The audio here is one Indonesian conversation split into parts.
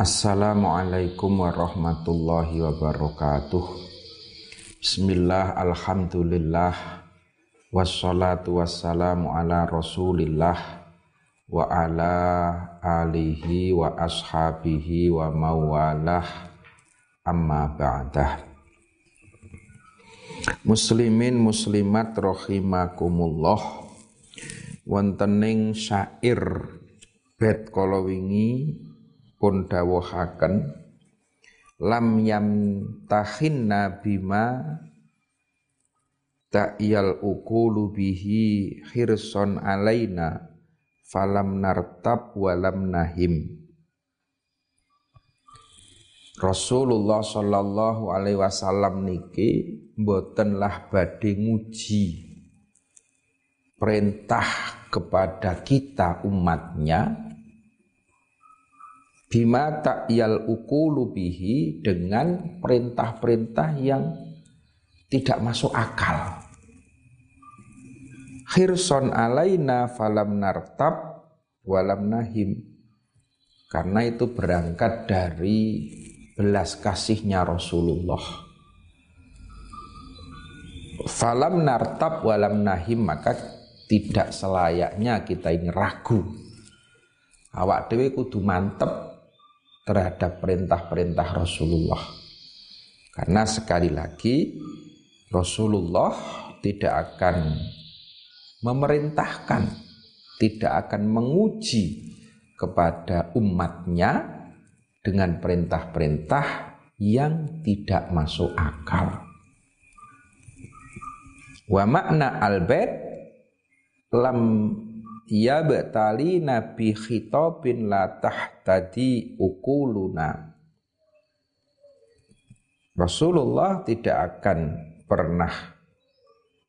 Assalamualaikum warahmatullahi wabarakatuh. Bismillah, Alhamdulillah Wassalatu wassalamu ala rasulillah Wa ala alihi wa ashabihi wa mawalah. Amma ba'dah. Muslimin muslimat rahimakumullah. Wontening syair bet kala wingi pun dawuhaken lam yam tahinna bima ta'yal ukulu bihi khirson alaina falam nartab walam nahim. Rasulullah sallallahu alaihi wasallam niki mbotenlah badhe nguji perintah kepada kita umatnya bima ta'yal ukulu bihi dengan perintah-perintah yang tidak masuk akal. Khirson alaina falam nartab walam nahim. Karena itu berangkat dari belas kasihnya Rasulullah. Falam nartab walam nahim maka tidak selayaknya kita ini ragu. Awak dewi kudu mantep terhadap perintah-perintah Rasulullah. Karena sekali lagi Rasulullah tidak akan memerintahkan, tidak akan menguji kepada umatnya dengan perintah-perintah yang tidak masuk akal. Wa makna albet lam ya betali nabi khitabin la tahtadi ukuluna Rasulullah tidak akan pernah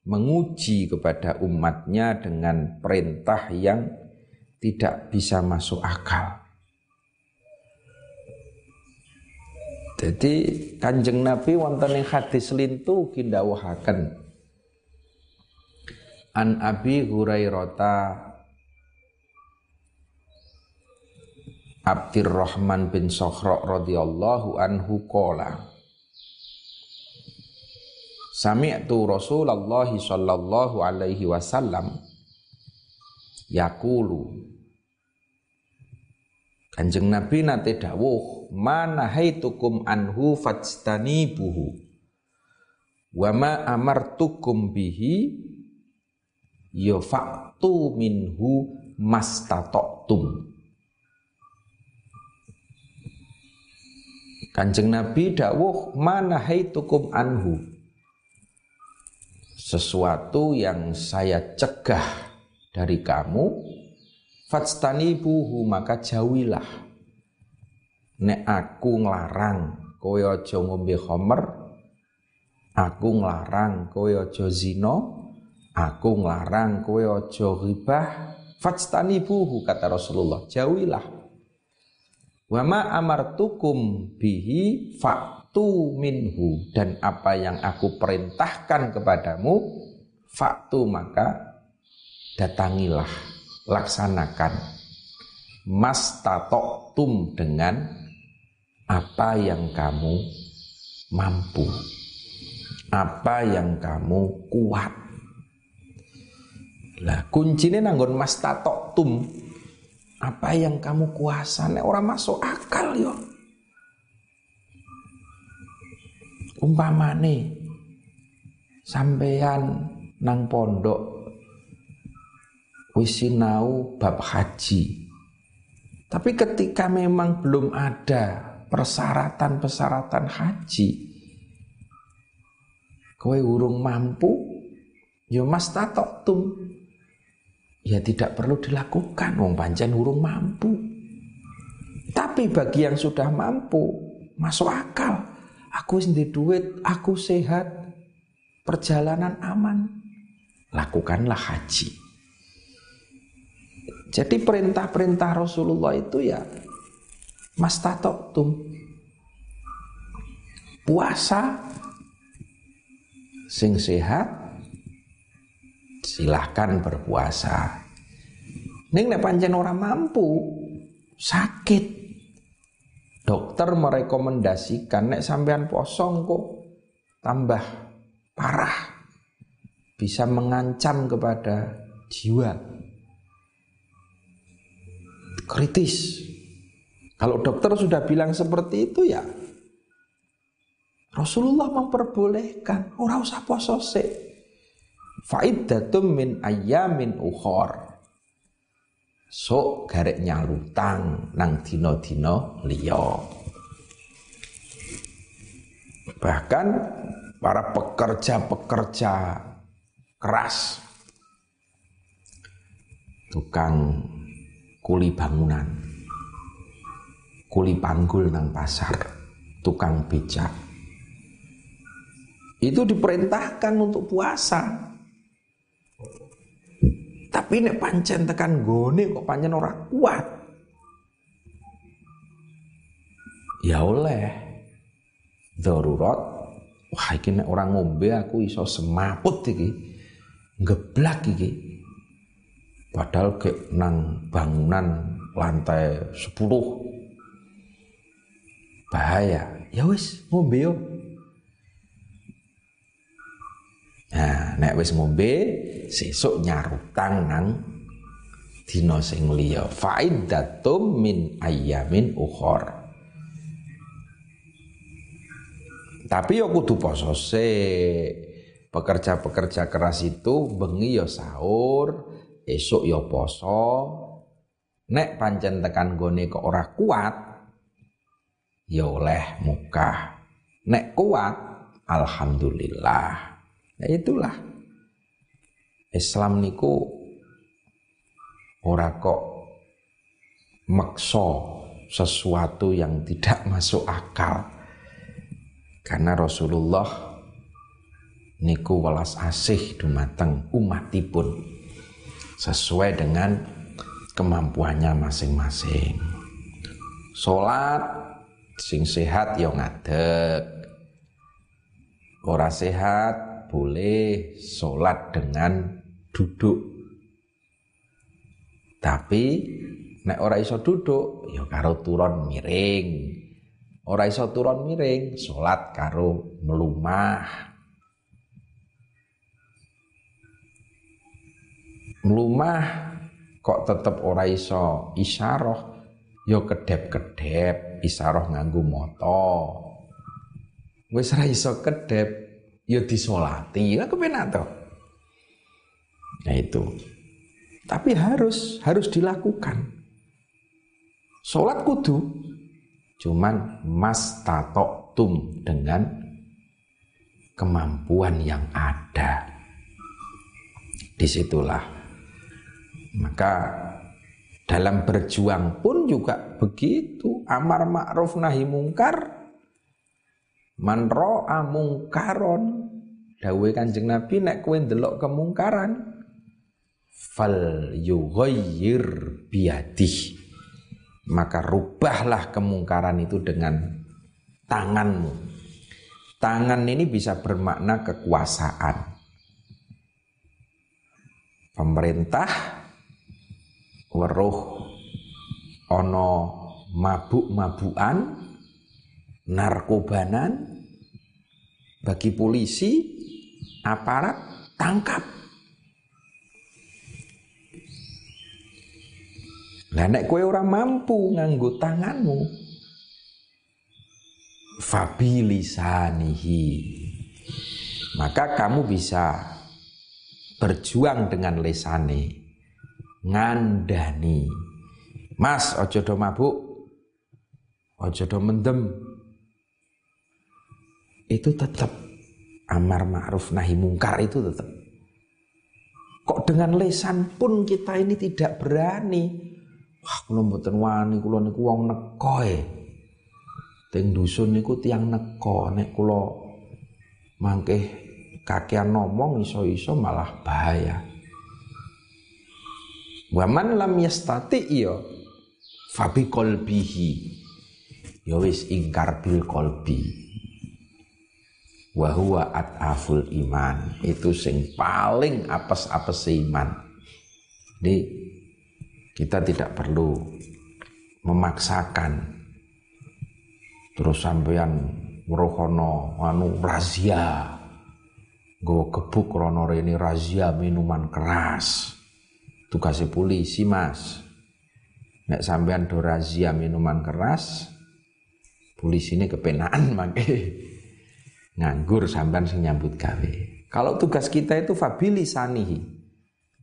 menguji kepada umatnya dengan perintah yang tidak bisa masuk akal. Jadi kanjeng Nabi wonten ing hadis lintu kindawuhaken an Abi Hurairah Abdurrahman bin Sokhra radhiyallahu anhu qala Sami'tu Rasulullah sallallahu alaihi wasallam yaqulu Kanjeng Nabi nate dawuh mana haitukum anhu fajtanibuhu wa ma amartukum bihi yafa'tu minhu mastata'tum Kanjeng Nabi dawuh mana haitukum anhu. Sesuatu yang saya cegah dari kamu buhu maka jauhilah. Nek aku nglarang kowe aja ngombe khamr aku nglarang kowe aja zina aku nglarang kowe aja ghibah buhu kata Rasulullah jauhilah Wama amartukum bihi faktu minhu. Dan apa yang aku perintahkan kepadamu faktu maka datangilah laksanakan. Mas tum dengan apa yang kamu mampu. Apa yang kamu kuat. Lah kuncinya nanggon mas tum apa yang kamu kuasa? Nek orang masuk akal yo. Umpamane sampeyan nang pondok wisinau bab haji. Tapi ketika memang belum ada persyaratan-persyaratan haji kowe urung mampu yo mas tatok tum ya tidak perlu dilakukan wong pancen urung mampu. Tapi bagi yang sudah mampu masuk akal. Aku sendiri duit aku sehat perjalanan aman. Lakukanlah haji. Jadi perintah-perintah Rasulullah itu ya mas tum puasa sing sehat silahkan berpuasa. Ning nek pancen ora mampu, sakit. dokter merekomendasikan nek sampean posong kok tambah parah bisa mengancam kepada jiwa kritis kalau dokter sudah bilang seperti itu ya Rasulullah memperbolehkan ora usah poso sik faidatum min ayamin ukhor sok garek nyalutang nang dino-dino liya bahkan para pekerja-pekerja keras tukang kuli bangunan kuli panggul nang pasar, tukang becak. Itu diperintahkan untuk puasa. Tapi nek pancen tekan gone kok pancen ora kuat. Ya oleh darurat wah iki nek ora ngombe aku iso semaput iki. Ngeblak iki. Padahal ke nang bangunan lantai 10 bahaya ya wis ngombe yo nah nek wis ngombe sesuk nyarutang nang dina sing liya faidatum min ayamin ukhor tapi yo kudu poso pekerja-pekerja keras itu bengi yo sahur esok yo poso nek pancen tekan gone kok ora kuat ya oleh muka. Nek kuat, alhamdulillah. Ya itulah. Islam niku ora kok makso sesuatu yang tidak masuk akal. Karena Rasulullah niku welas asih dumateng umatipun sesuai dengan kemampuannya masing-masing. Salat Sing sehat ya ngadeg. Ora sehat boleh sholat dengan duduk. Tapi nek ora iso duduk ya karo turun miring. Ora iso turun miring, sholat karo melumah. Melumah kok tetep ora iso isyarah ya kedep-kedep isaroh nganggo moto wis ra iso kedep ya disolati ya kepenak to nah itu. Tapi harus harus dilakukan. Sholat kudu. Cuman mas tum dengan kemampuan yang ada. Di situlah. Maka dalam berjuang pun juga begitu. Amar ma'ruf nahi mungkar. Man ro'a mungkaron. Dawe kanjeng Nabi nek kowe ndelok kemungkaran. Fal yughayyir biadih. Maka rubahlah kemungkaran itu dengan tanganmu. Tangan ini bisa bermakna kekuasaan. Pemerintah weruh ana mabuk-mabukan narkobanan bagi polisi aparat tangkap Lah nek kowe ora mampu nganggo tanganmu fabilisanihi maka kamu bisa berjuang dengan lesane ngandani. Mas, ojo do mabuk. Ojo do mendem. Itu tetap amar ma'ruf nahi mungkar itu tetap. Kok dengan lesan pun kita ini tidak berani. Wah, kula mboten wani, kula niku wong neko e. Teng dusun niku tiang neko, nek kula mangke kakean ngomong iso-iso malah bahaya. Waman lam yastati iyo fabi kolbihi. Ya wis ingkar bil kolbi. Wahuwa at'aful iman. Itu sing paling apes-apes iman. Jadi kita tidak perlu memaksakan Terus sampean merohono anu razia. Gue gebuk rono ini razia minuman keras. Tugasnya polisi mas. Nek sampean do razia minuman keras, polisi ini kepenaan make nganggur sampean sing nyambut gawe. Kalau tugas kita itu fabili sanihi.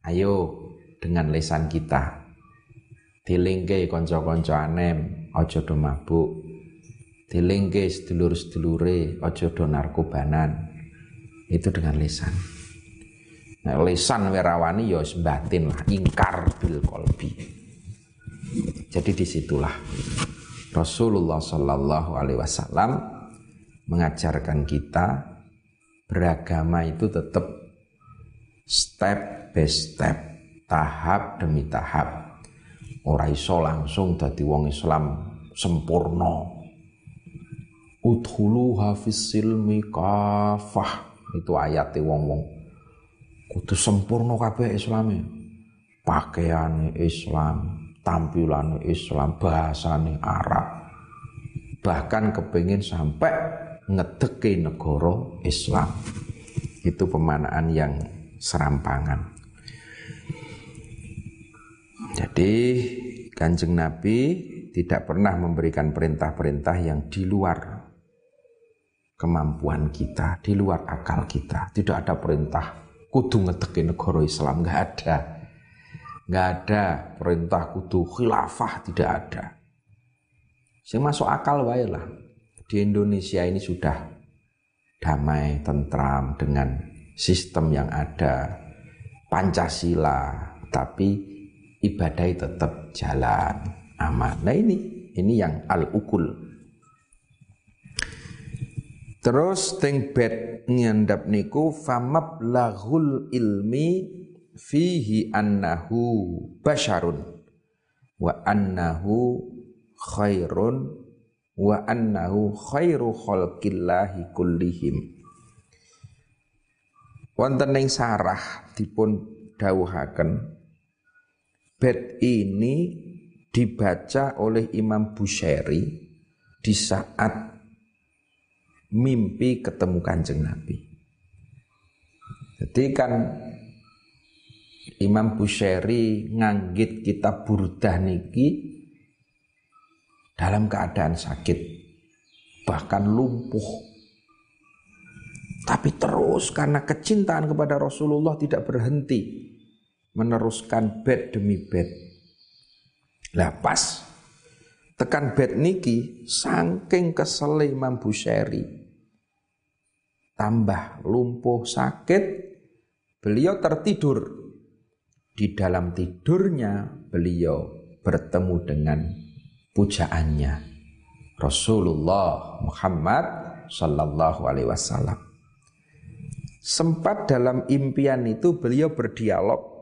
Ayo dengan lesan kita. Dilingke konco-konco anem, ojo do mabuk dilingke sedulur-sedulure aja do narkobanan itu dengan lisan nah, lisan werawani ya batin lah ingkar bil kolbi jadi di situlah Rasulullah Shallallahu Alaihi Wasallam mengajarkan kita beragama itu tetap step by step tahap demi tahap ora iso langsung dadi wong Islam sempurna Udhulu hafiz silmi kafah. Itu ayatnya wong-wong. Kudu sempurna kabeh Islame. Pakaiane Islam, tampilane Islam, bahasane Arab. Bahkan kepingin sampai ngedeke negara Islam. Itu pemanaan yang serampangan. Jadi Kanjeng Nabi tidak pernah memberikan perintah-perintah yang di luar kemampuan kita, di luar akal kita. Tidak ada perintah kudu ngetekin negara Islam, nggak ada. Nggak ada perintah kudu khilafah, tidak ada. Yang masuk akal wae. Di Indonesia ini sudah damai, tentram dengan sistem yang ada. Pancasila, tapi ibadah tetap jalan aman. Nah ini, ini yang al-ukul Terus teng nyandap niku lahul ilmi fihi annahu basharun wa annahu khairun wa annahu khairu khalqillahi kullihim. Wonten ing sarah dipun dawuhaken bet ini dibaca oleh Imam Busyari di saat mimpi ketemu kanjeng Nabi. Jadi kan Imam Busyari nganggit kitab burdah niki dalam keadaan sakit bahkan lumpuh tapi terus karena kecintaan kepada Rasulullah tidak berhenti meneruskan bed demi bed lah pas tekan bed niki saking kesel Imam Busyari tambah lumpuh sakit, beliau tertidur. Di dalam tidurnya beliau bertemu dengan pujaannya Rasulullah Muhammad Sallallahu Alaihi Wasallam. Sempat dalam impian itu beliau berdialog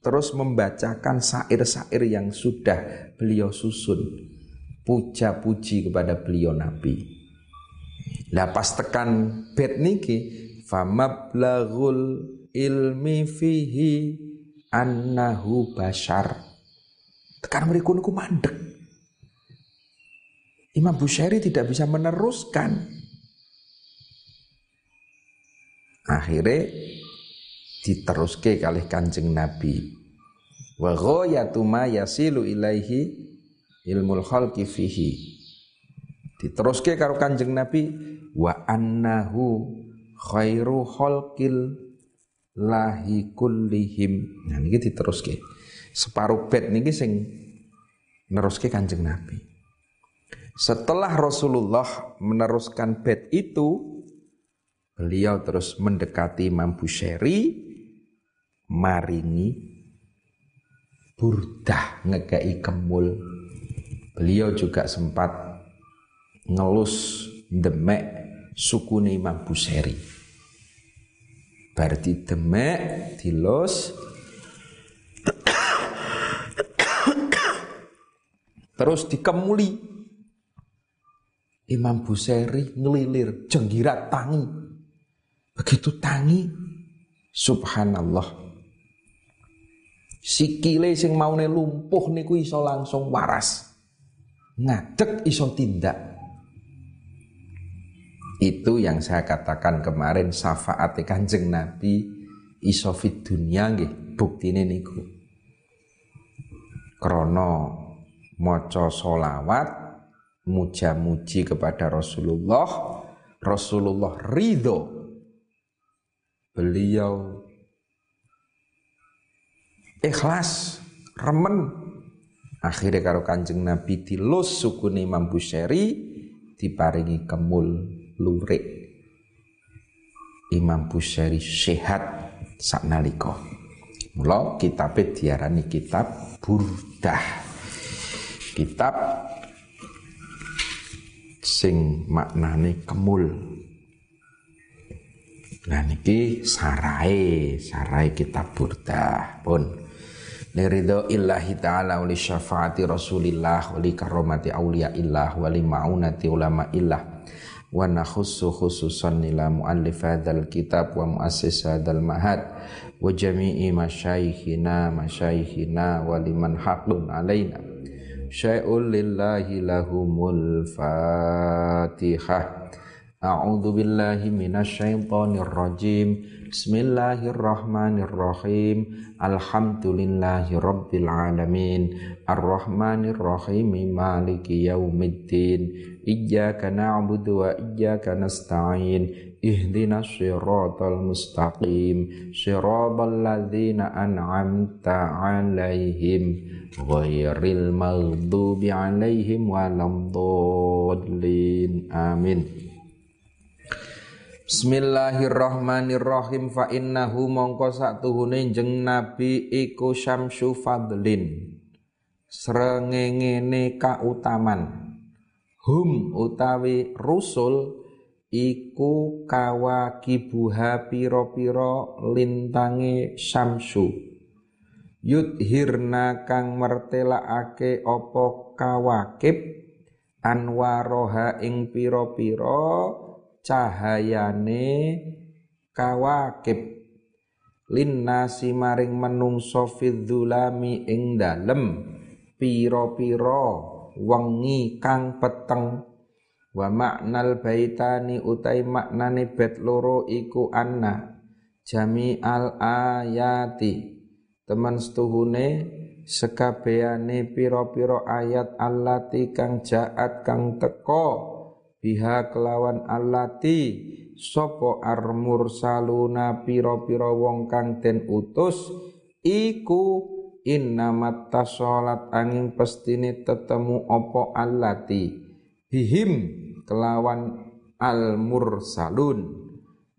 terus membacakan sair-sair yang sudah beliau susun puja-puji kepada beliau Nabi. Lah pas tekan bed niki famablaghul ilmi fihi annahu bashar. Tekan mriku niku mandek. Imam Bushairi tidak bisa meneruskan. Akhirnya diteruske kali Kanjeng Nabi. Wa ghayatu ma yasilu ilaihi ilmul khalqi fihi Diteruske karo Kanjeng Nabi wa annahu khairu khalqil lahi kullihim. Nah niki diteruske. Separuh bed niki sing neruske Kanjeng Nabi. Setelah Rasulullah meneruskan bed itu, beliau terus mendekati Imam Busyari, maringi burdah ngegai kemul. Beliau juga sempat ngelus demek suku Imam Buseri. Berarti demek dilus terus dikemuli Imam Buseri ngelilir jenggirat tangi begitu tangi subhanallah sikile sing maune lumpuh niku iso langsung waras ngadeg iso tindak. Itu yang saya katakan kemarin syafaat Kanjeng Nabi iso fit dunia nggih buktine niku. Krono maca solawat muja-muji kepada Rasulullah. Rasulullah ridho. Beliau ikhlas remen. Akhirnya karo kanjeng Nabi dilus sukune Imam Busyari diparingi kemul lurik. Imam Busyari sehat saknalika mula kitabe diarani kitab burdah kitab sing maknane kemul. Nah niki sarai, sarai kitab burdah pun. Liridho illahi ta'ala wali syafaati rasulillah wali karomati awliya illah wali ma'unati ulama illah. Wa nakhussu khususan nila muallif hadzal kitab wa muassis hadzal mahad. Wa jami'i masyayikhina masyayikhina wa liman haqqun alaina syai'ul lillahi lahumul fatihah a'udzu billahi minasy syaithanir rajim Bismillahirrahmanirrahim Alhamdulillahi Rabbil Alamin Ar-Rahmanir Rahim Maliki Yaumiddin Iyaka na'budu wa iyaka nasta'in Ihdina siratal mustaqim Siratal ladhina an'amta alaihim Ghairil maghdubi alaihim walamdallin Amin Bismillahirrahmanirrahim. Fa innahu mongko satuhune jeng nabi iku syamsu fadlin. Srengengene kautaman. Hum utawi rusul iku kawakibuha pira-pira lintange syamsu. Yudhirna kang mertelakake apa kawakib anwaroha ing pira-pira cahayane kawakib. Linnasi maring menungso fidzulami ing dalem pira-pira wengi kang peteng wa maknal baitani utai maknane bet loro iku anna jami al ayati. Teman setuhune sekabehane pira-pira ayat allati kang jaat kang teko biha kelawan allati armur saluna piro-piro wong kang den utus iku innamat tasolat angin pestine tetemu opo allati bihim kelawan al mursalun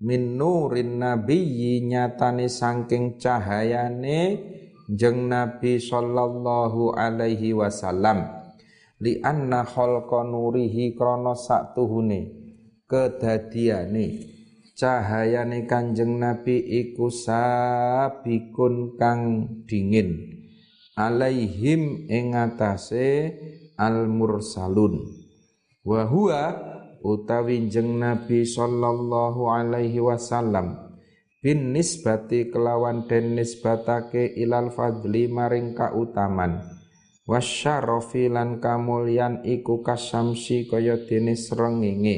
min nurin nabiyyi nyatane saking cahayane jeng nabi sallallahu alaihi wasallam. Li anna khalqa nurihi krana saktuhune kedadiane. Cahayane Kanjeng Nabi iku sabikun kang dingin. Alaihim ing al mursalun wa huwa utawi jeng Nabi sallallahu alaihi wasallam. Bin nisbati kelawan den nisbatake ilal fadli maring kautaman. Wasyarafi lan kamulyan iku kasamsi kaya dene srengenge.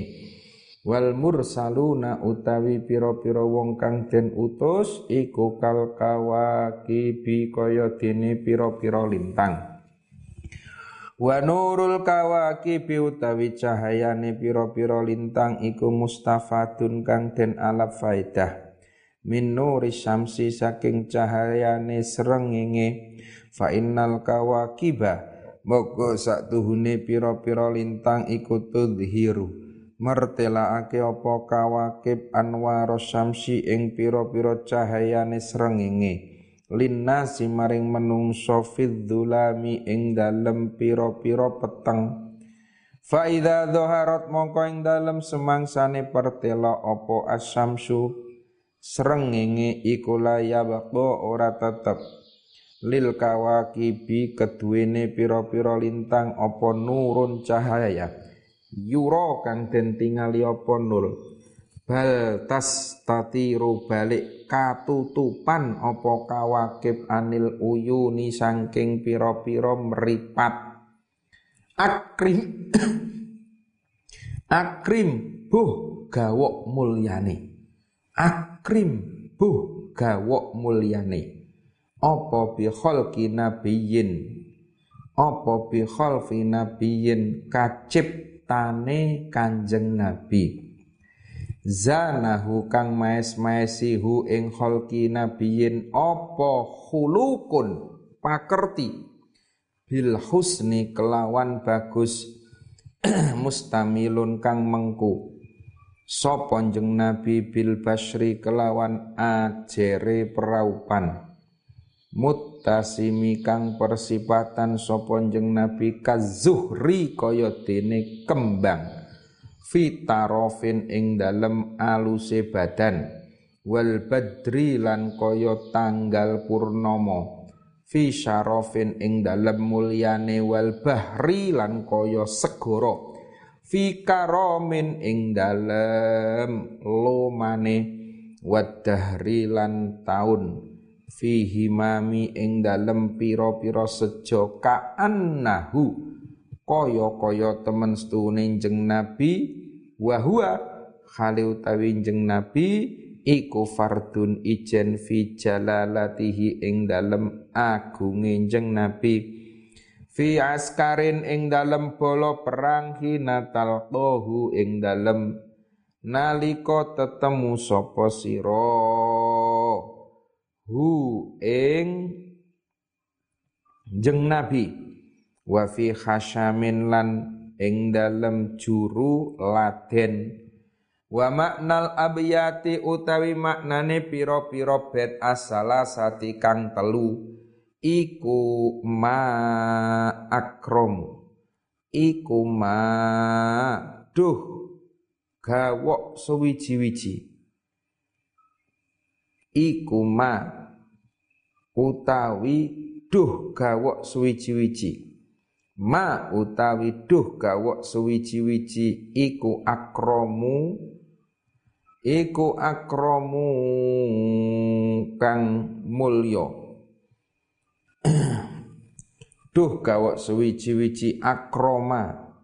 Wal mursaluna utawi pira-pira wong kang den utus iku kal kawakibi kaya dene pira-pira lintang wa nurul kawakibi utawi cahayane pira-pira lintang iku mustafadun kang den alap faedah. Min nuri syamsi saking cahayane srengenge fa innal kawakiba moko sak tuhune pira-pira lintang iku tudhiru. Mertelaake apa kawakib anwar syamsi ing pira-pira cahayane srengenge linnasi maring menungso fidzulami ing dalem pira-pira peteng. Fa idza dhaharat mongko ing dalem semangsane pertela apa asyamsu srengenge iku la ora tetep. Lil kawakibi keduwene pira-pira lintang apa nurun cahaya. Yura kang den tingali apa nur bal tas tatiru balik katutupan apa kawakib anil uyuni saking pira-pira meripat akrim akrim buh gawok mulyane akrim buh gawok mulyane apa bi khalqi nabiyyin? Apa bi khalqi nabiyyin? Kaciptane kanjeng nabi zanahu kang maes-maesi hu ing khalqi nabiyyin apa khulukun? Pakerti. Bil husni kelawan bagus. Mustamilun kang mengku. Sapa jeng nabi bil basri kelawan ajere peraupan? Mutasimi kang persipatan sapa jeng nabi kazuhri kaya dene kembang fitarofin ing dalem aluse badan. Wal badri lan kaya tanggal purnomo fi syarofin ing dalem mulyane wal bahri lan kaya segara. Fi karomin ing dalem lomane. Wadahri lan taun. Fi himami ing dalem pira-pira sejo kaannahu kaya-kaya temen stune jeng nabi wa huwa khali utawi jeng nabi iku fardun ijen fi jalalatihi ing dalem agunge jeng nabi. Fi askarin ing dalem bolo perang hina talqahu ing dalem nalika tetemu sapa sira? Hu ing jeng nabi wa fi khasyamin lan ing dalem juru laden. Wa maknal abiyati utawi maknane pira-pira bet asala sati kang telu. Iku ma akrom. Iku ma duh. Gawok sewiji-wiji iku ma utawi duh gawok sewiji-wiji ma utawi duh gawok suwiji-wiji iku akromu iku akromu kang mulya. Duh gawok suwiji-wiji akroma.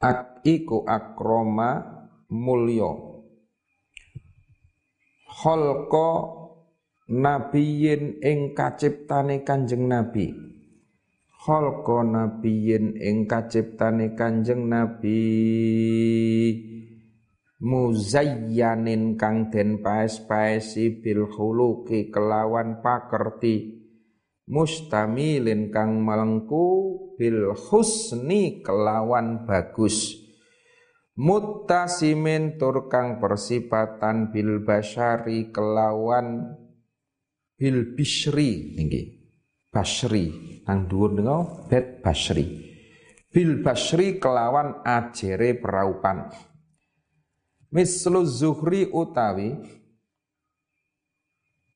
Ak iku akroma mulya. Khalqa nabiyin ing kaciptane kanjeng nabi khalqa nabiyyin ing kaciptane Kanjeng Nabi muzayyanin kang den paes-paesi bil khuluqi kelawan pakerti mustamilin kang melengku bil husni kelawan bagus muttasimin tur kang persipatan bil basyari kelawan bil bisri nggih basri. Nang dhuwur nika bet basri. Bil basri kelawan ajere peraupan. Mislu zuhri utawi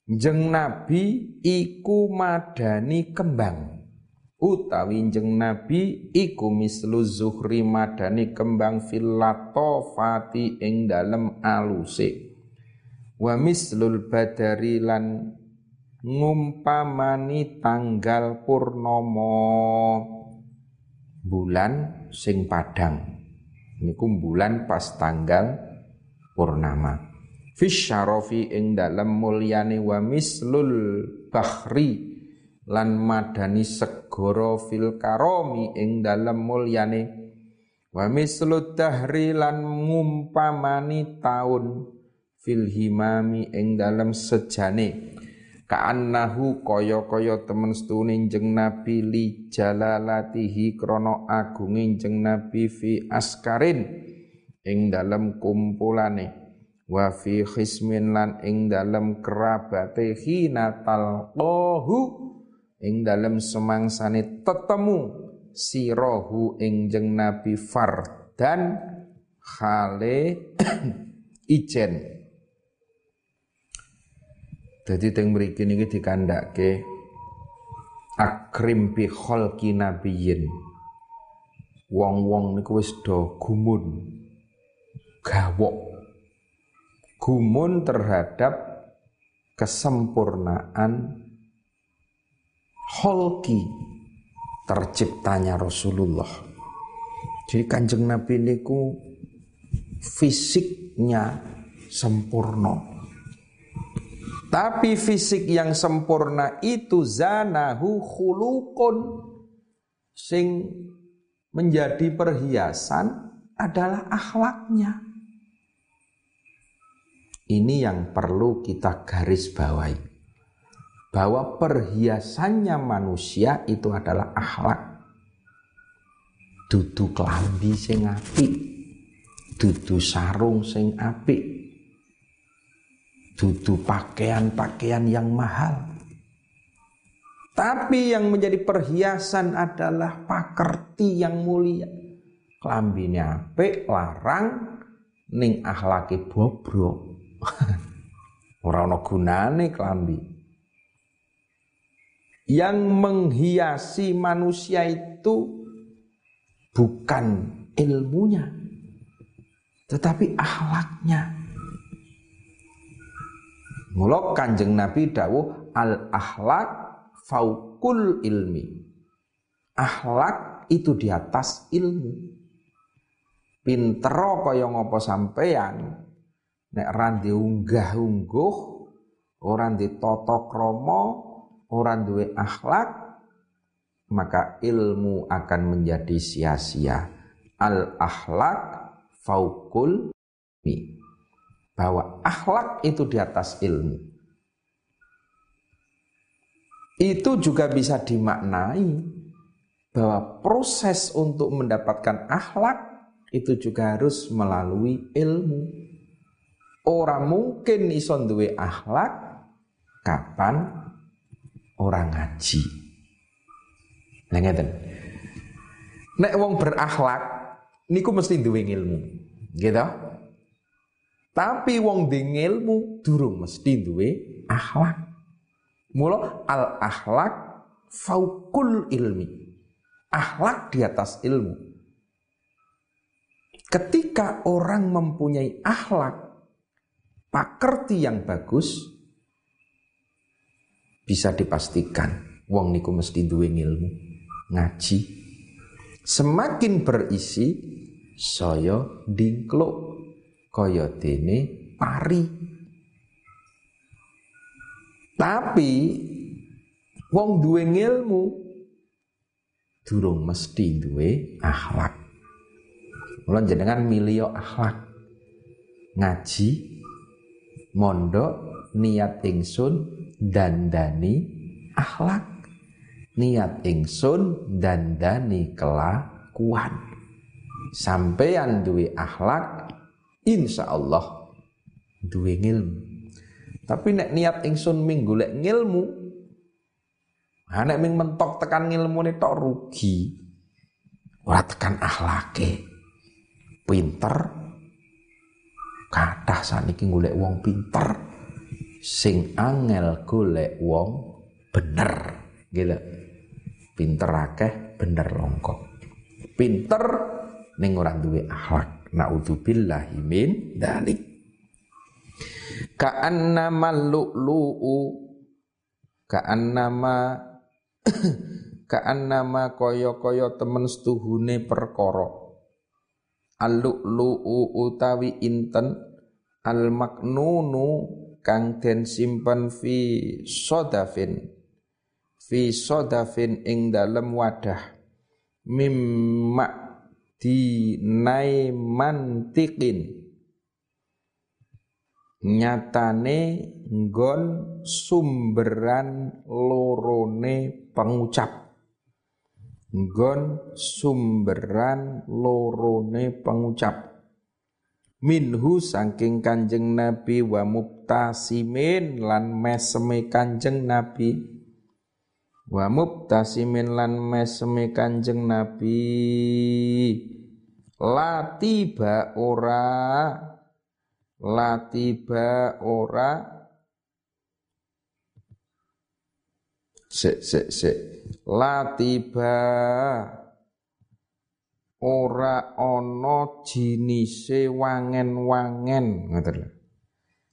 jeng nabi iku madani kembang. Utawi jeng nabi iku mislu zuhri madani kembang filato fati ing dalem aluse. Wa mislul badari lan ngumpamani tanggal purnomo bulan sing padang. Niku bulan pas tanggal purnama. Fisyarofi ing dalam mulyane wa mislul bahri lan madani segoro fil karomi ing dalam mulyane. Wa mislud dahri lan ngumpamani taun fil himami ing dalam sejane Ka'annahu kaya-kaya temen setune jeng Nabi li jalalatihi krana agunge jeng Nabi fi askarin ing dalem kumpulane wa fi khismin lan ing dalem kerabate hina talqahu ing dalem semangsane tetemu sirahu ing jeng Nabi fardan khale ijen jadi teng mriki niki dikandhake akrim bi khalqi nabiyyin. Wong-wong niku wis do gumun. Gawok. Gumun terhadap kesempurnaan khalqi terciptanya Rasulullah Jadi kanjeng Nabi niku fisiknya sempurna. Tapi fisik yang sempurna itu zanahu khulukun sing menjadi perhiasan adalah akhlaknya. Ini yang perlu kita garis bawahi. Bahwa perhiasannya manusia itu adalah akhlak dudu klambi sing apik dudu sarung sing apik dudu pakaian-pakaian yang mahal. Tapi yang menjadi perhiasan adalah pakerti yang mulia. Klambine apik larang ning akhlake bobrok. Ora ana gunane klambi. Yang menghiasi manusia itu bukan ilmunya tetapi akhlaknya Mulok kanjeng Nabi dawuh al akhlak faukul ilmi akhlak itu di atas ilmu pinter kaya ngopo sampeyan nek randi unggah-ungguh ora toto kromo ora duwe akhlak maka ilmu akan menjadi sia-sia. Al-akhlak faukul mi. Bahwa akhlak itu di atas ilmu. Itu juga bisa dimaknai bahwa proses untuk mendapatkan akhlak itu juga harus melalui ilmu. Orang mungkin ison duwe akhlak kapan orang ngaji. Nah. Nek wong berakhlak niku mesti duwe ilmu. Gitu? Tapi wong di ilmu durung mesti duwe akhlak. Mula al akhlak faukul ilmi. Akhlak di atas ilmu. Ketika orang mempunyai akhlak pakerti yang bagus bisa dipastikan wong niku mesti duwe ilmu ngaji semakin berisi saya dingkluk kaya dene pari. Tapi wong duwe ilmu durung mesti duwe akhlak. Mula jenengan milio akhlak. Ngaji mondok niat ingsun dandani akhlak. Niat ingsun dandani kelakuan. Sampeyan duwe akhlak Allah duwe ilmu tapi nek niat ingsun ming golek ngilmu nek ming mentok tekan ngilmune tok rugi. Ora tekan akhlake pinter. Kathah saniki golek wong pinter. Sing angel golek wong bener. Gitu Pinter akeh, bener longkok. Pinter ning ora duwe akhlak. Nauzubillahi min dalik. Ka'annama lu'lu'u Ka'annama Ka'annama kaya-kaya temen setuhune perkara. Al-lu'lu'u utawi inten. Al-maknunu kang den simpen fi sodafin. Fi sodafin ing dalem wadah. Mimma dinai mantikin nyatane nggon sumberan lorone pengucap. Nggon sumberan lorone pengucap. Minhu saking kanjeng nabi wa mubtasimin lan meseme kanjeng nabi wa mubtasimin lan meseme kanjeng nabi. Latiba ora latiba ora. Se se se latiba ora ana jinise wangen-wangen. Ngoten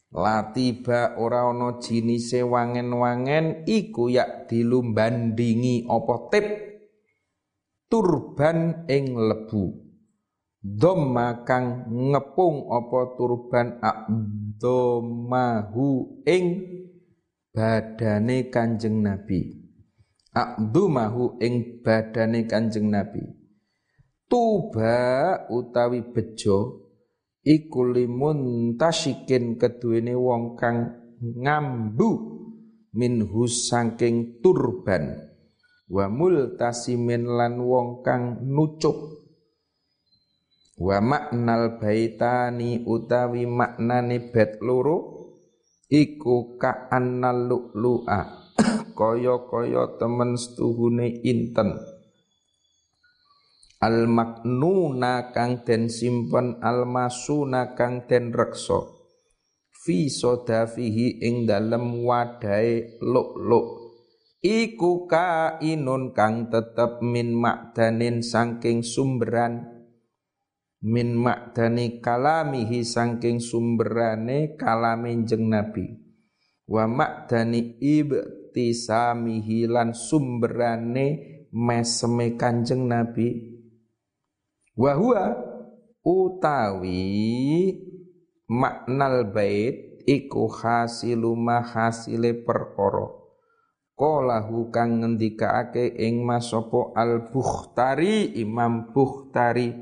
Latiba ora ana jinise wangen-wangen iku yak dilumbandingi apa tip? Turban ing lebu. Dhamma kang ngepung apa turban abdomahu ing badane Kanjeng Nabi. Abdomahu ing badane Kanjeng Nabi. Tuba utawi bejo iku limun tasikin keduwene wong kang ngambu minhu saking turban. Wa multasimin lan wong kang nucuk. Wa maknal baitani utawi maknane bet loro iku ka annal lu'lu'a. Kaya-kaya temen setuhune inten al maknuna kang den simpen al masuna kang den reksa. Fi sodafihi ing dalem wadai luk-luk. Iku kainun kang tetep min makdanin saking sumberan. Min makdani kalamihi sangking sumberane kalame jeng Nabi. Wa makdani ibtisamihi lan sumberane meseme kanjeng Nabi wa huwa utawi maknal bait iku hasilu mahasile perkara. Qalahu kang ngendikaake ing masopo al Bukhtari Imam Bukhtari.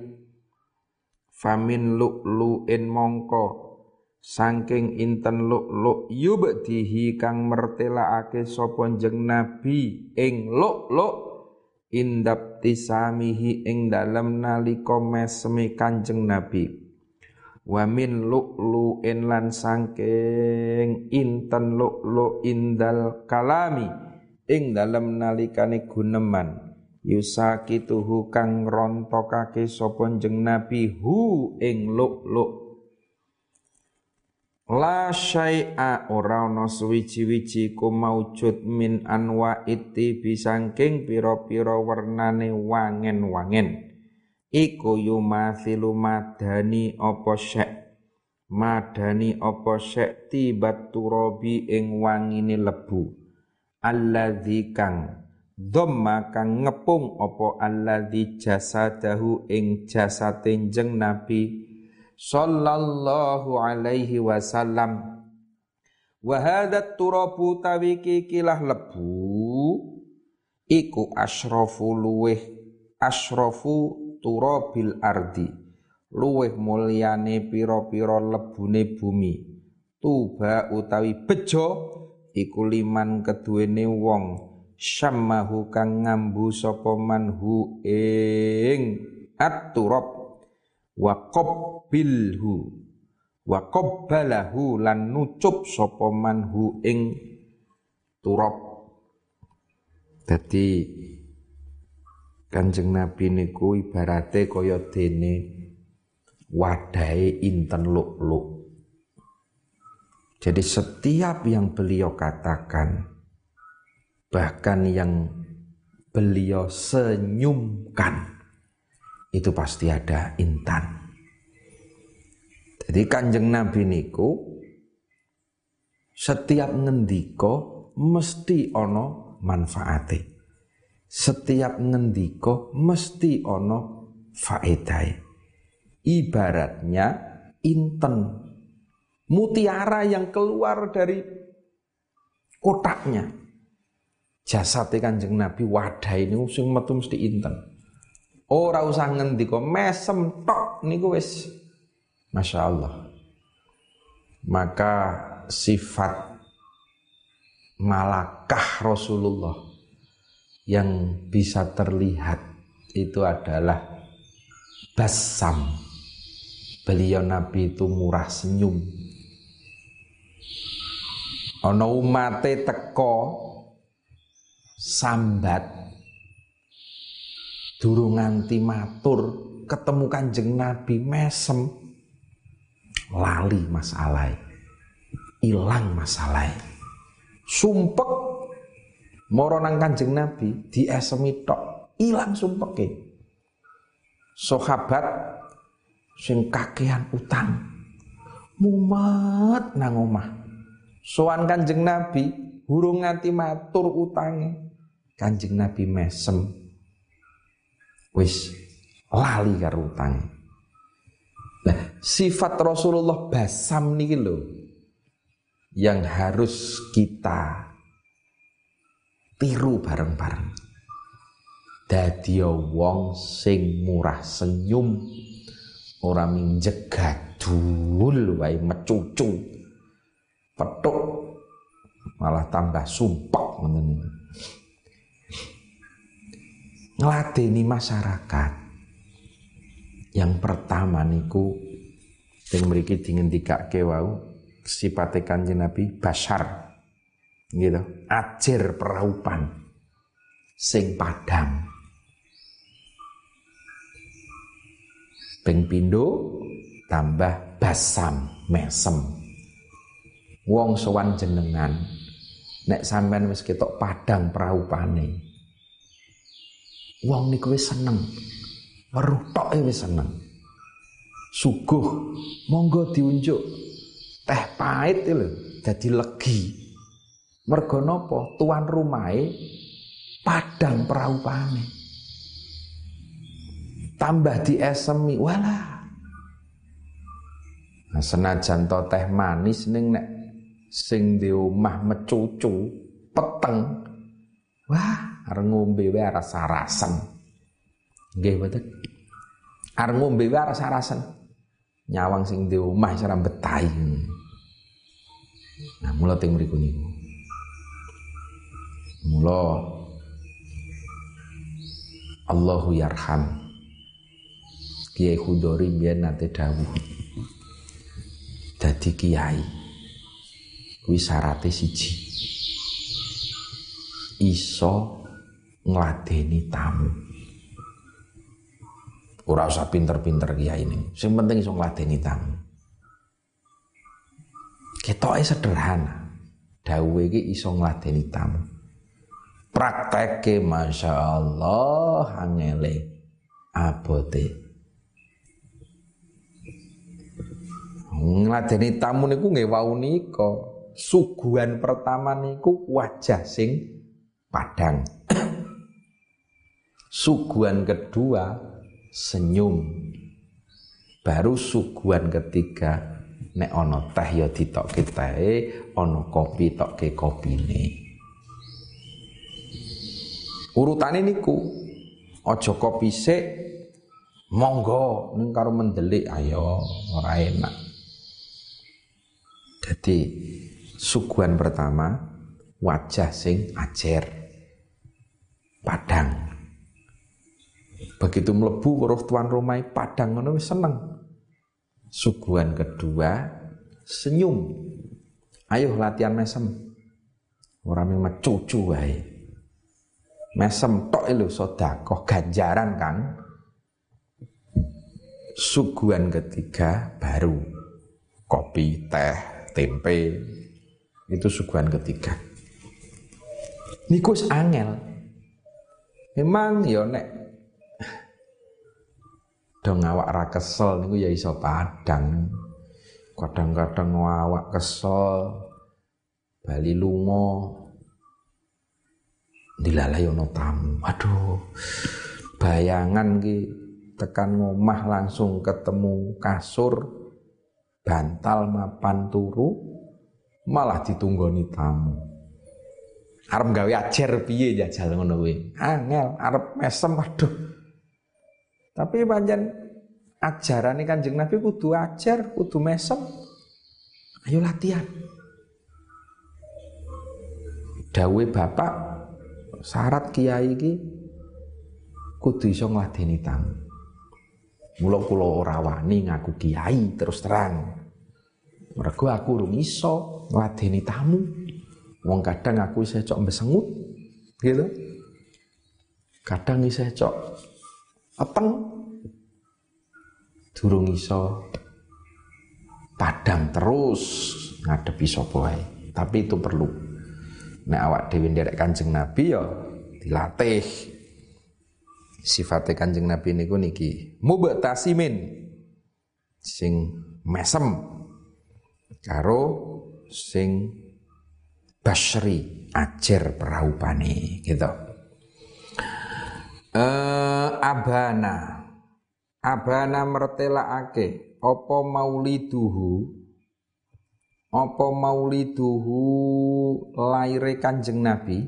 Famin lu'lu'in mongko. Saking inten lu'lu' yubdihi kang mertelaake sapa jeng nabi ing lu'lu' indap tisamihi ing dalem nalika mesemi kanjeng nabi. Wa min lu'lu'in lan saking inten lu'lu' indal kalami ing dalem nalikane guneman. Yusakituhu kang rontokake sapa jeng nabi hu ing luk-luk La syai'a ora ana suwiji-wiji ku maujud min anwa iti bisangking pira-pira wernane wangen-wangen. Iku yumathilu madani apa syek? Madani apa syek tibat turabi ing wangine lebu? Alladzi kang dhamma kang ngepung apa alladzi jasadahu ing jasate Nabi sallallahu alaihi wasallam. Wa hadha turabu tawiki kilah lebu iku asyrafu luweh asyrafu turabil ardi luweh mulyane pira-pira lebune bumi. Tuba utawi bejo iku liman keduwene wong syammahu kang ngambu sapa manhu ing at-turab wa qabbilhu wa qabbalahu lan nucup sapa manhu ing turab dadi Kanjeng Nabi niku ibarate kaya dene wadahe inten luk-luk. Jadi setiap yang beliau katakan bahkan yang beliau senyumkan itu pasti ada intan. Jadi kanjeng Nabi niku setiap ngendiko mesti ono manfaate. Setiap ngendiko mesti ono faedai. Ibaratnya inten mutiara yang keluar dari kotaknya jasad Kanjeng Nabi wadah ini sing metu mesti inten. Ora usah ngendika mesem tok niku wis Masya Allah. Maka sifat malakah Rasulullah yang bisa terlihat itu adalah basam. Beliau Nabi itu murah senyum. Ono umate teko sambat durung nganti matur ketemu Kanjeng Nabi mesem. Lali masalah ilang masalah sumpek. Moro nang Kanjeng Nabi diesemi tok. Ilang sumpeke. Sahabat sing kakean utang. Mumet nang omah. Sowan Kanjeng Nabi hurung nganti matur utange. Kanjeng Nabi mesem wis lali karo utang. sifat Rasulullah basam nih lho yang harus kita tiru bareng-bareng. Dadi wong sing murah senyum ora minjek gadul wae mecucu. Petuk malah tambah sumpek ngoten Ngladeni masyarakat. Yang pertama niku sing mriki dingendikake wau sipate Kanjeng Nabi basar. Gitu, ajar peraupan sing padang. Ping pindo tambah basam mesem. Wong sowan jenengan nek sampean wis ketok padang praupane. Wong niku wis seneng. Weruh tok wis seneng. Suguh monggo diunjuk teh pahit lho dadi legi. Mergo napa? Tuan rumahe padang praupane. Tambah diesemi, walah. Nah, senajan to teh manis ning nek sing di omah mecucu peteng. Wah, arep ngombe wae rasa-rasen. Nggih mboten. Arep ngombe wae rasa-rasen. Nyawang sing di omah ora betahi. Nah, mula teng mriku niku. Mula Allahu yarham. Kiai Khudori biyen nate dawuh. Dadi kiai kuwi siji. Iso ngladeni tamu. Ora usah pinter-pinter kiai ini. Sing penting iso ngladeni tamu. Ketoke sederhana. Dawuhe iki iso ngladeni tamu. Prakteke Masya Allah angele abote. Ngladeni tamu niku nggih wau nika. Suguhan pertama niku wajah sing padang. Suguhan kedua senyum. Baru suguhan ketiga nek ana teh ya ditokke tehe, ana kopi tokke kopine. Urutane niku aja kopi sik monggo ning karo mendelik ayo ora enak. Jadi suguhan pertama wajah sing ajer padang. Begitu melebu weruh tuan rumah padang ngono seneng. Suguhan kedua senyum. Ayo latihan mesem. Orang yang cucu wae. Mesem tok lho sedekah ganjaran kan. Suguhan ketiga baru kopi, teh, tempe itu suguhan ketiga nikus angel memang ya nek dong awak ra kesel niku ya iso padang kadang-kadang awak kesel bali lunga dilalai ono tamu aduh bayangan ki tekan ngomah langsung ketemu kasur bantal mapan turu malah ditunggoni tamu. Arep gawe ajar piye jajal ngono kuwi. Angel arep mesem aduh. Tapi panjen ajaran Kanjeng Nabi kudu ajar, kudu mesem. Ayo latihan. Dawe bapak syarat kiai iki kudu iso ngladeni tamu. Mula kula ora wani ngaku kiai terus terang. Mergo aku urung iso ngladeni tamu. Wong kadang aku isih cok besengut gitu. Kadang isih cok peteng. Durung iso padang terus ngadepi sapa wae. Tapi itu perlu. Nek awak dhewe nderek Kanjeng Nabi ya dilatih Sifatnya kanjeng Nabi niku niki mubtasimin sing mesem karo sing basri ajar peraupane gitu. Uh, abana abana mertelaake apa mauliduhu? Apa mauliduhu laire Kanjeng Nabi?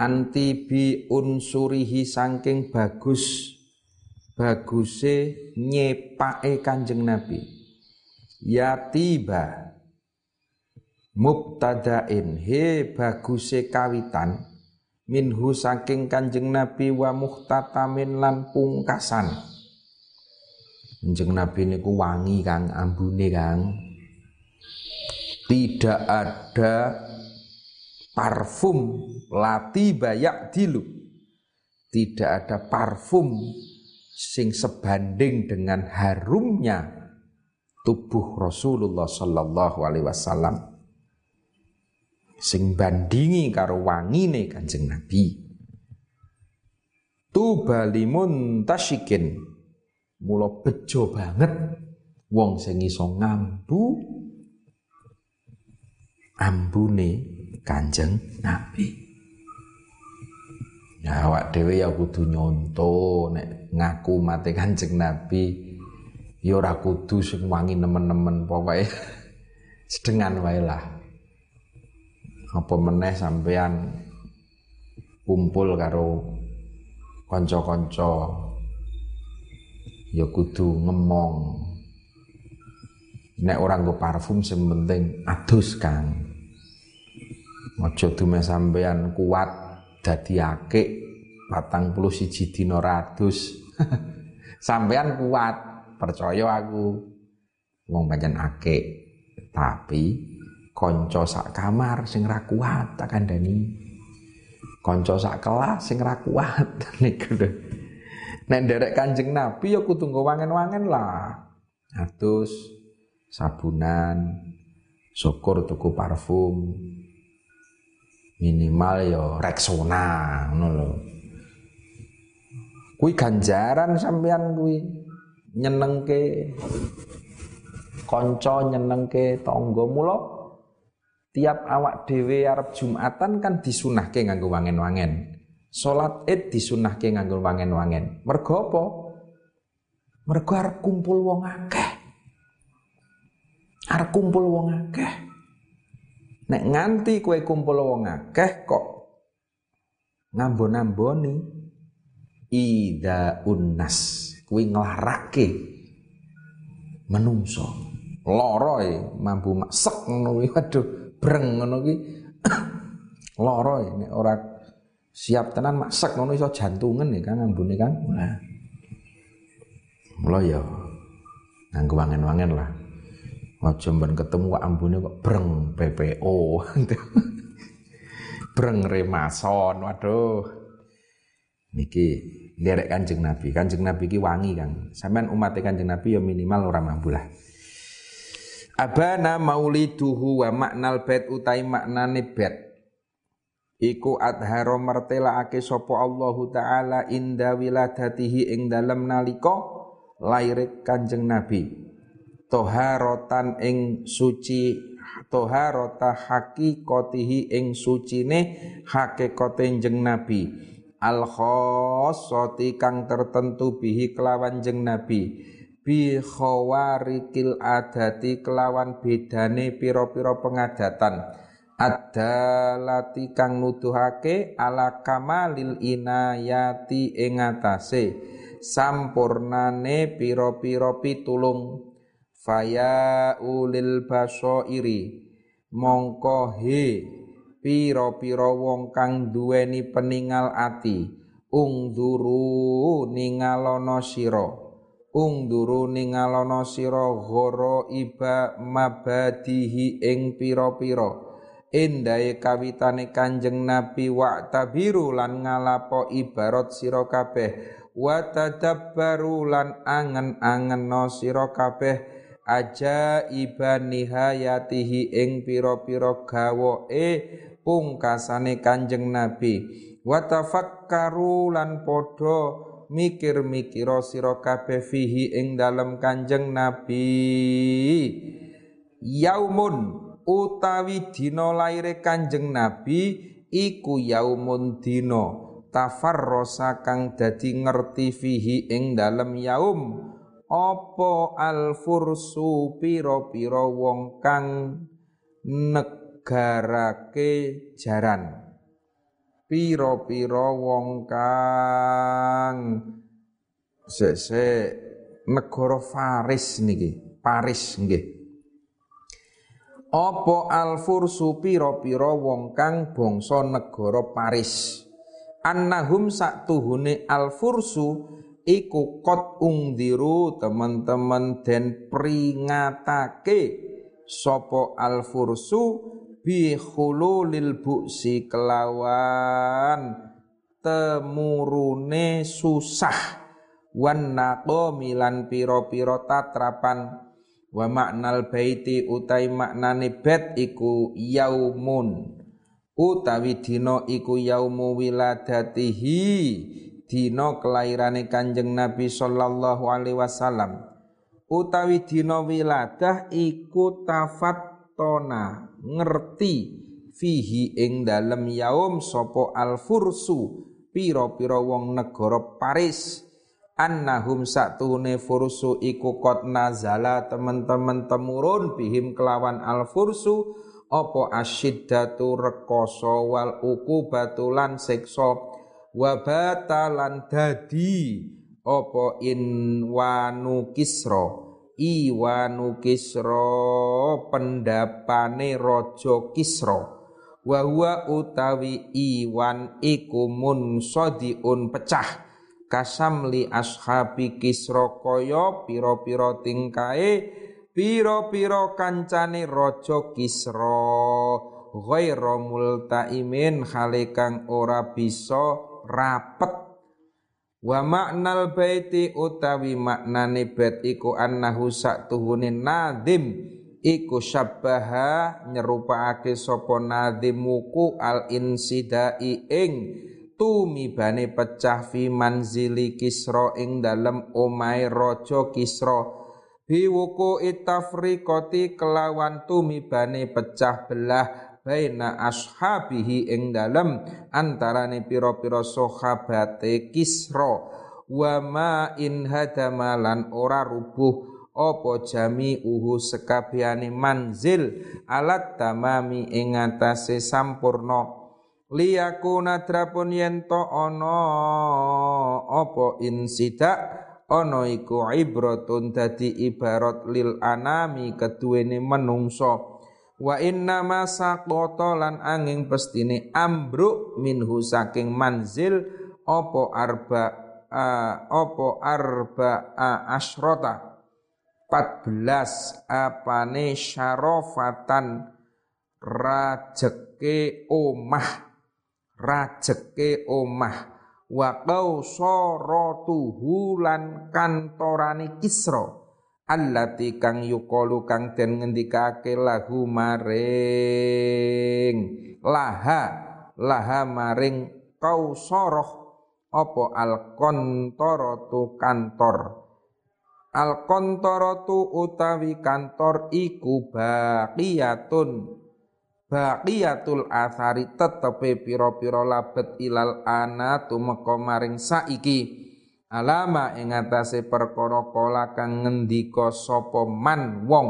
Anti bi unsurihi saking bagus baguse nyepake Kanjeng Nabi. Ya tiba. Mubtadain. He baguse kawitan minhu saking Kanjeng Nabi wa muhtatamin lan pungkasan. Kanjeng Nabi niku wangi Kang ambune Kang. Tidak ada parfum lati bayak dilu. Tidak ada parfum sing sebanding dengan harumnya tubuh Rasulullah sallallahu alaihi wasallam sing bandingi karo wangine Kanjeng Nabi. Tubalimun tasyikin. Mula bejo banget. Wong sing iso ngambu ambune Kanjeng Nabi. Ya awak dhewe ya kudu nyonto nek ngaku mate Kanjeng Nabi. Ya ora kudu sing wangi nemen-nemen pokoke. Sedengan wae lah. Apa meneh sampean kumpul karo kanca-kanca ya kudu ngemong nek orang go parfum sing penting adus Kang Aja dume sampean kuat dadi akik patang puluh siji dina ratus. sampean kuat, percaya aku. Wong pancen akik. Tapi kanca sak kamar sing ra kuat tak kandhani. Kanca sak kelas sing ra kuat niku lho. Nek nderek Kanjeng Nabi ya kudu wangen-wangen lah. Atus sabunan, syukur tuku parfum, minimal ya Rexona ngono lho. Kuwi ganjaran sampean kuwi nyenengke kanca nyenengke tangga mula tiap awak dhewe arep Jumatan kan disunahke nganggo wangen-wangen. Salat Id disunahke nganggo wangen-wangen. Mergo apa? Mergo arep kumpul wong akeh. Arep kumpul wong akeh. Nek nganti kue kumpul wong akeh kok ngambon-amboni ida unnas kuwi nglarake menungso lara e mampu maksek ngono waduh breng ngono kuwi lara e nek ora siap tenan maksek ngono iso jantungan ya kan ngambune kan nah mula ya nganggo wangen-wangen lah Aja ben ketemu kok ambune kok breng PPO. breng remason. Waduh. Niki derek Kanjeng Nabi. Kanjeng Nabi ki wangi, Kang. Sampean umat Kanjeng Nabi ya minimal ora mampu lah. Abana mauliduhu wa maknal bait utai maknane bait. Iku adharo mertelaake sapa Allahu taala inda wiladatihi ing dalem nalika lair Kanjeng Nabi. Toharotan ing suci toharota hakikotihi ing sucine hakikote jeng nabi. Al khossoti kang tertentu bihi kelawan jeng nabi bi khawarikil adati kelawan bedane piro-piro pengadatan. Adalati kang nuduhake ala kamalil inayati ing atase. Sampurnane piro-piro pitulung. Faya ulil basoiri mongko he piro-piro wong kang duweni peningal ati. Ungduru ningalono sira ungduru ningalono sira ghara iba mabadihi ing piro-piro endahe kawitane Kanjeng Nabi wa tabiru lan ngalapo ibarat sira kabeh. Wa tadabbaru lan angen-angen no sira kabeh. Aja iba nihayatihi ing pira-pira gawoe pungkasane Kanjeng Nabi. Wa tafakkaru lan padha mikir-mikira sira kabeh fihi ing dalem Kanjeng Nabi. Yaumun utawi dina laire Kanjeng Nabi iku yaumun dina tafarrosa kang dadi ngerti fihi ing dalem yaum. Apa alfursu pira-pira wong kang negarake jaran pira-pira wong kang sese negara Faris niki Paris nggih. Apa alfursu pira-pira wong kang bangsa negara Paris? Annahum saktuhune alfursu iku kot ungdiru teman-teman dan peringatake sopo alfursu bi khululil buksi kelawan temurune susah. Wan milan piro-piro tatrapan. Wa maknal baiti utai maknane bet iku yaumun. Utawi dina iku yaumu wiladatihi dina kelairane Kanjeng Nabi sallallahu alaihi wasallam. Utawi dina wiladah iku tafattona ngerti fihi ing dalem yaum sapa alfursu? Pira-pira wong negara Paris annahum satune fursu iku kot nazala teman-teman temurun bihim kelawan alfursu apa asyiddatu rekoso wal uku lan siksa wa batalan dadi apa inwanu kisra iwanu kisra pendapane raja kisra. Wa huwa utawi iwan iku munsadiun pecah. Kasamli ashabi kisra kaya pira-pira tingkae piro-piro kancane raja Kisra. Ghaira multaimin hale ora bisa rapet wa maknal baiti utawi maknane bait iku annahu saktuhune nadim iku syabbaha nyerupakake sapa nadimuku al insidai ing tumibane pecah fi manzili Kisra ing dalem omahe raja Kisra. Biwuku itafriqati kelawan tumibane pecah belah baina ashabihi ing dalem antarane pira-pira sahabate Kisra. Wa ma in ora rubuh apa jami uhu sekabehane manzil alat tamami ing atase sampurna. Liyakuna drapun yen to ana apa insidak ana iku ibratun dadi ibarat lil anami keduwene menungso wa inna ma saqata lan angin pestine ambruk minhu saking manzil apa arba apa arba asrota 14 apane syarofatan rajeke omah rajeke omah. Wa qausaratuhu lan kantorane Kisra allati kang yuqalu kang den ngendikake lahu maring. Laha laha maring qausarah apa al kontoratu kantor? Al kontoratu utawi kantor iku baqiyatun. Baqiyatul athari tetepe pira-pira labet ilal ana tumeka maring saiki alama ing atase perkara kala kang ngendika sapa man wong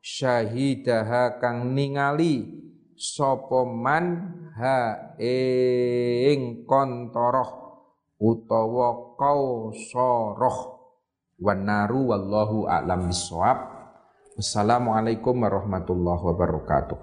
syahidaha kang ningali sapa man ha ing kontoroh utawa kausoroh wanaru wallahu a'lam bissawab. Wassalamualaikum warahmatullahi wabarakatuh